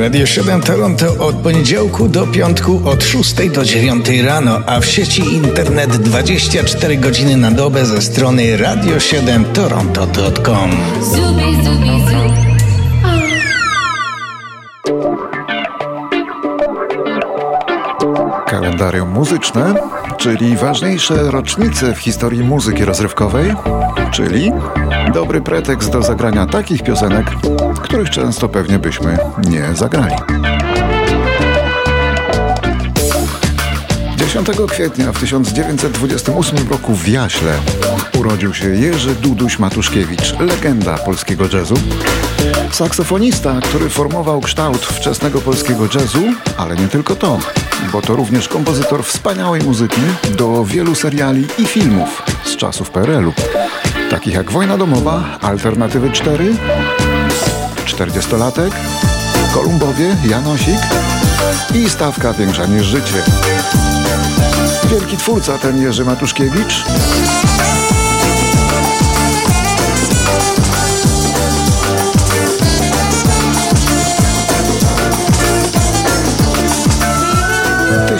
Radio 7 Toronto od poniedziałku do piątku od 6 do 9 rano, a w sieci internet 24 godziny na dobę ze strony radio7toronto.com. Zubi, zubi, zubi. Kalendarium muzyczne, czyli ważniejsze rocznice w historii muzyki rozrywkowej, czyli dobry pretekst do zagrania takich piosenek, których często pewnie byśmy nie zagrali. 10 kwietnia w 1928 roku w Jaśle urodził się Jerzy Duduś Matuszkiewicz, legenda polskiego jazzu. Saksofonista, który formował kształt wczesnego polskiego jazzu, ale nie tylko to, bo to również kompozytor wspaniałej muzyki do wielu seriali i filmów z czasów PRL-u, takich jak Wojna domowa, Alternatywy 4, 40-latek, Kolumbowie, Janosik i Stawka większa niż życie. Wielki twórca ten Jerzy Matuszkiewicz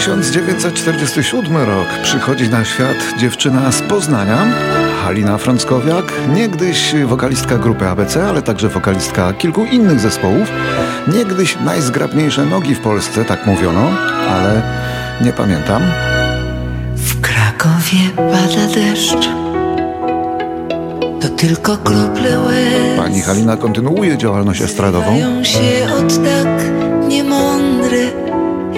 1947 rok przychodzi na świat dziewczyna z Poznania, Halina Frąckowiak, niegdyś wokalistka grupy ABC, ale także wokalistka kilku innych zespołów. Niegdyś najzgrabniejsze nogi w Polsce, tak mówiono, ale nie pamiętam. W Krakowie pada deszcz, to tylko krople łez. Pani Halina kontynuuje działalność estradową. się od tak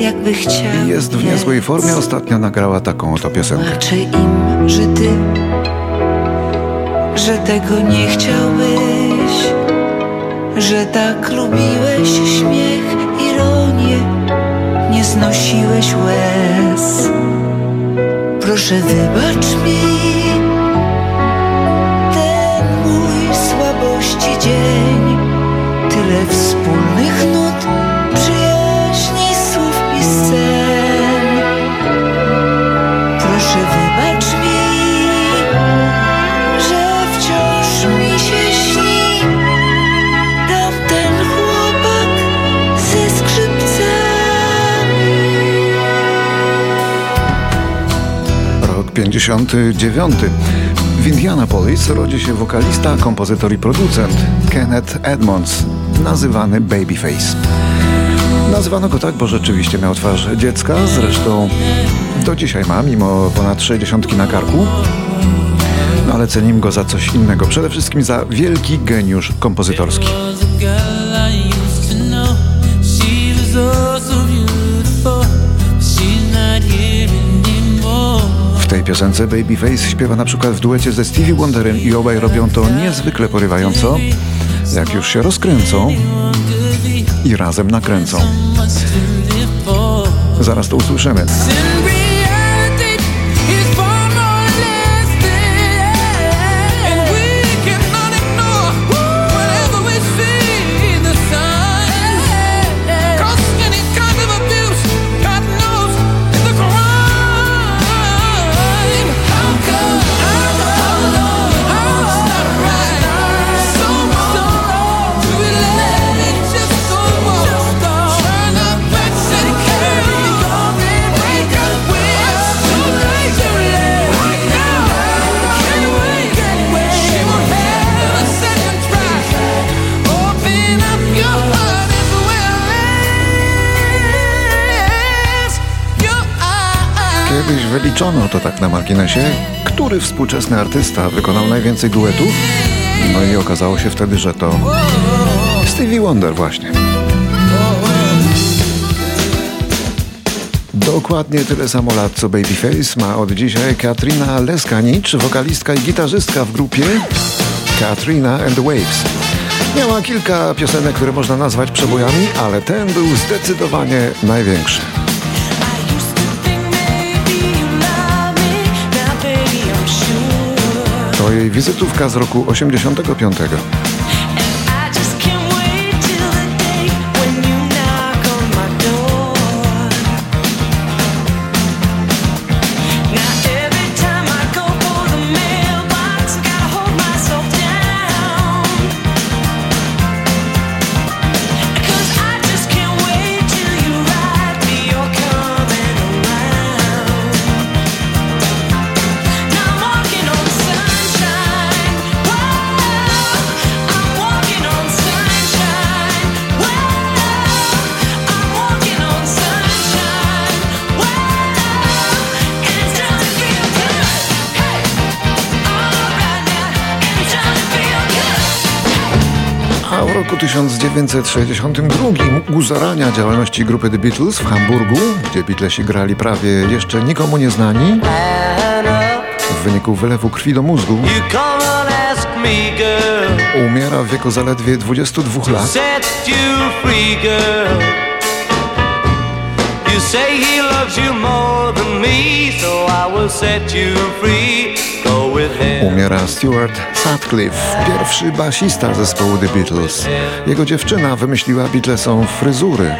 jakby chciał. I jest w niezłej formie. Ostatnio nagrała taką oto piosenkę. Tłumaczę im, że ty, że tego nie chciałbyś, że tak lubiłeś śmiech, ironię, nie znosiłeś łez. Proszę wybacz mi ten mój słabości dzień, tyle wspólnych nut 59. W Indianapolis rodzi się wokalista, kompozytor i producent Kenneth Edmonds, nazywany Babyface. Nazwano go tak, bo rzeczywiście miał twarz dziecka, zresztą do dzisiaj ma, mimo ponad 60 na karku. No ale cenimy go za coś innego, przede wszystkim za wielki geniusz kompozytorski. Tej piosence Babyface śpiewa na przykład w duecie ze Stevie Wonderem i obaj robią to niezwykle porywająco. Jak już się rozkręcą i razem nakręcą. Zaraz to usłyszymy. Wyliczono to tak na marginesie, który współczesny artysta wykonał najwięcej duetów. No i okazało się wtedy, że to Stevie Wonder właśnie. Dokładnie tyle samo lat co Babyface ma od dzisiaj Katrina Leskanicz, wokalistka i gitarzystka w grupie Katrina and the Waves. Miała kilka piosenek, które można nazwać przebojami, ale ten był zdecydowanie największy. To jej wizytówka z roku 85. w roku 1962 u zarania działalności grupy The Beatles w Hamburgu, gdzie Beatlesi grali prawie jeszcze nikomu nieznani, w wyniku wylewu krwi do mózgu, umiera w wieku zaledwie 22 lat. You say he loves you more than me, so I will set you free. Umiera Stuart Sutcliffe, pierwszy basista zespołu The Beatles. Jego dziewczyna wymyśliła Beatlesom fryzury.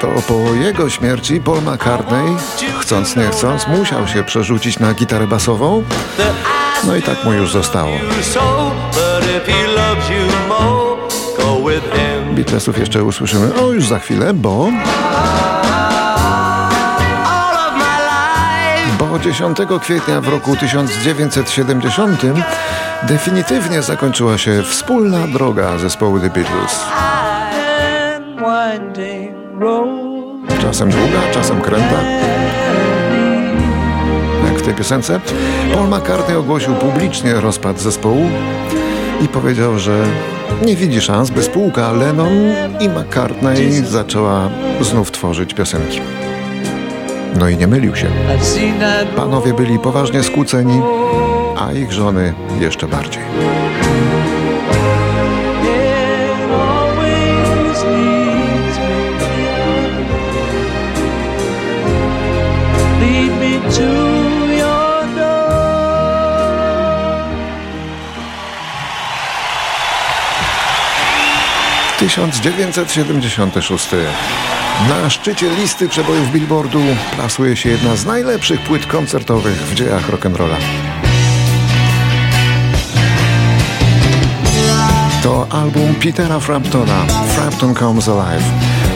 To po jego śmierci Paul McCartney, chcąc nie chcąc, musiał się przerzucić na gitarę basową. No i tak mu już zostało. Beatlesów jeszcze usłyszymy, o już za chwilę, bo... Bo 10 kwietnia w roku 1970 definitywnie zakończyła się wspólna droga zespołu The Beatles. Czasem długa, czasem kręta w tej piosence. Paul McCartney ogłosił publicznie rozpad zespołu i powiedział, że nie widzi szans, by spółka Lennon i McCartney zaczęła znów tworzyć piosenki. No i nie mylił się. Panowie byli poważnie skłóceni, a ich żony jeszcze bardziej. Lead me to 1976. Na szczycie listy przebojów Billboardu plasuje się jedna z najlepszych płyt koncertowych w dziejach rock'n'rolla. To album Petera Framptona, Frampton Comes Alive.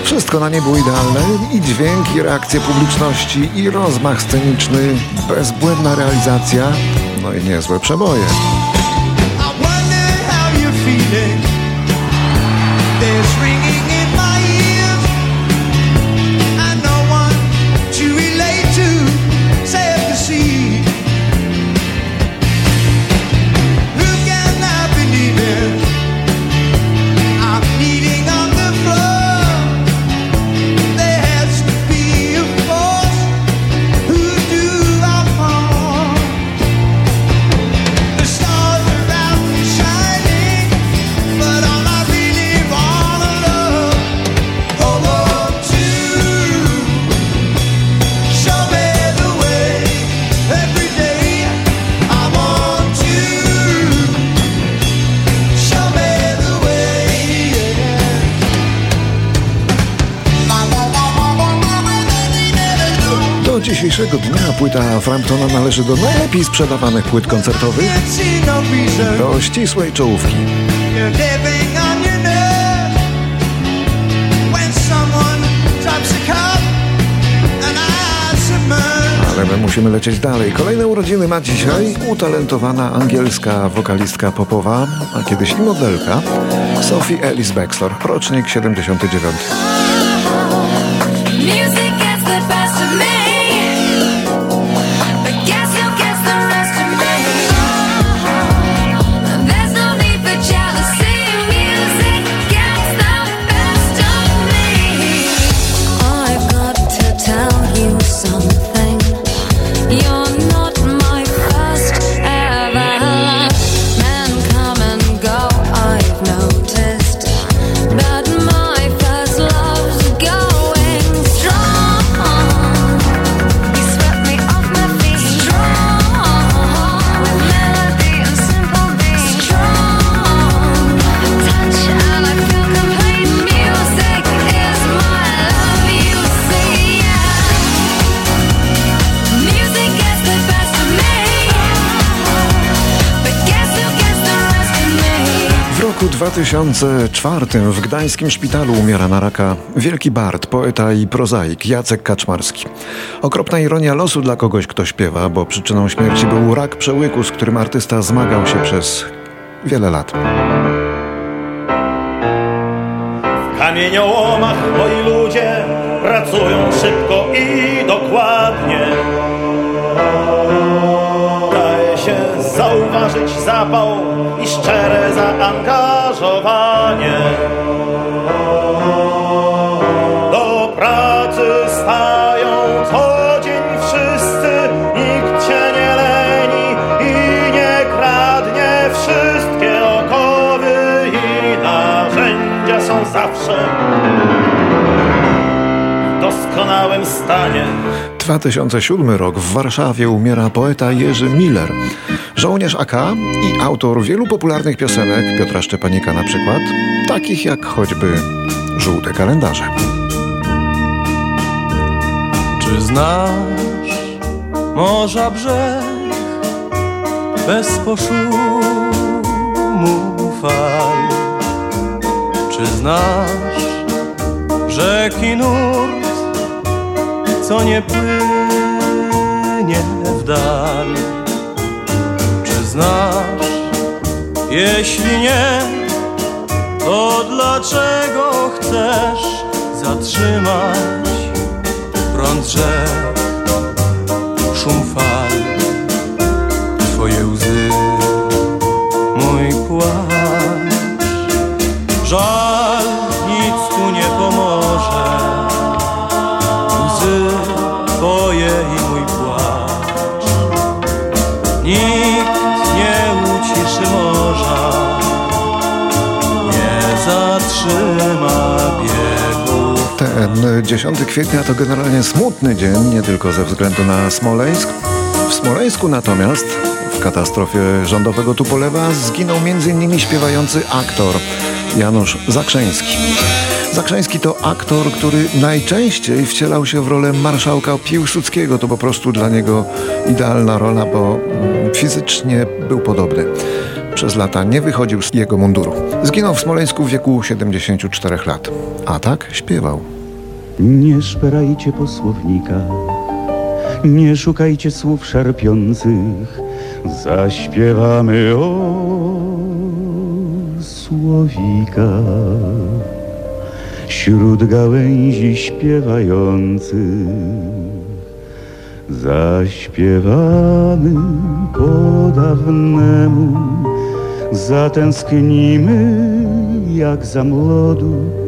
Wszystko na nie było idealne i dźwięk, i reakcje publiczności, i rozmach sceniczny, bezbłędna realizacja, no i niezłe przeboje. Dzisiejszego dnia płyta Framptona należy do najlepiej sprzedawanych płyt koncertowych, do ścisłej czołówki. Ale my musimy lecieć dalej. Kolejne urodziny ma dzisiaj utalentowana angielska wokalistka popowa, a kiedyś i modelka Sophie Ellis Bextor, rocznik 79. roku 2004 w gdańskim szpitalu umiera na raka wielki bard, poeta i prozaik Jacek Kaczmarski. Okropna ironia losu dla kogoś, kto śpiewa, bo przyczyną śmierci był rak przełyku, z którym artysta zmagał się przez wiele lat. W kamieniołomach moi ludzie pracują szybko i dokładnie. zapał i szczere zaangażowanie. Do stanie. 2007 rok w Warszawie umiera poeta Jerzy Miller. Żołnierz AK i autor wielu popularnych piosenek, Piotra Szczepanika na przykład, takich jak choćby Żółte kalendarze. Czy znasz morza brzeg bez poszumu fal? Czy znasz rzeki nurt, co nie płynie w dal? Czy znasz, jeśli nie, to dlaczego chcesz zatrzymać prąd rzek, 10 kwietnia to generalnie smutny dzień, nie tylko ze względu na Smoleńsk. W Smoleńsku natomiast w katastrofie rządowego Tupolewa zginął m.in. śpiewający aktor Janusz Zakrzeński. Zakrzeński to aktor, który najczęściej wcielał się w rolę marszałka Piłsudskiego. To po prostu dla niego idealna rola, bo mm, fizycznie był podobny. Przez lata nie wychodził z jego munduru. Zginął w Smoleńsku w wieku 74 lat. A tak śpiewał. Nie szperajcie po słownikach, nie szukajcie słów szarpiących, zaśpiewamy o słowikach. Wśród gałęzi śpiewających zaśpiewamy po dawnemu, zatęsknimy jak za młodu.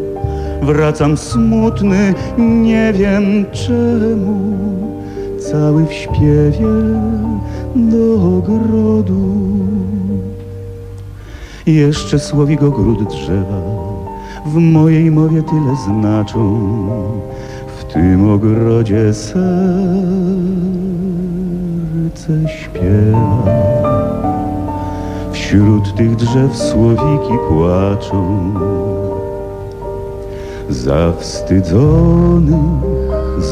Wracam smutny, nie wiem czemu, cały w śpiewie do ogrodu. Jeszcze słowik ogród drzewa w mojej mowie tyle znaczą, w tym ogrodzie serce śpiewa. Wśród tych drzew słowiki płaczą zawstydzonych,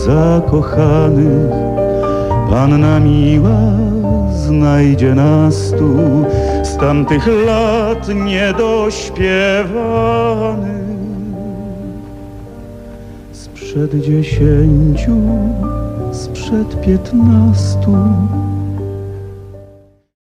zakochanych. Panna miła znajdzie nas tu z tamtych lat niedośpiewanych. Sprzed dziesięciu, sprzed piętnastu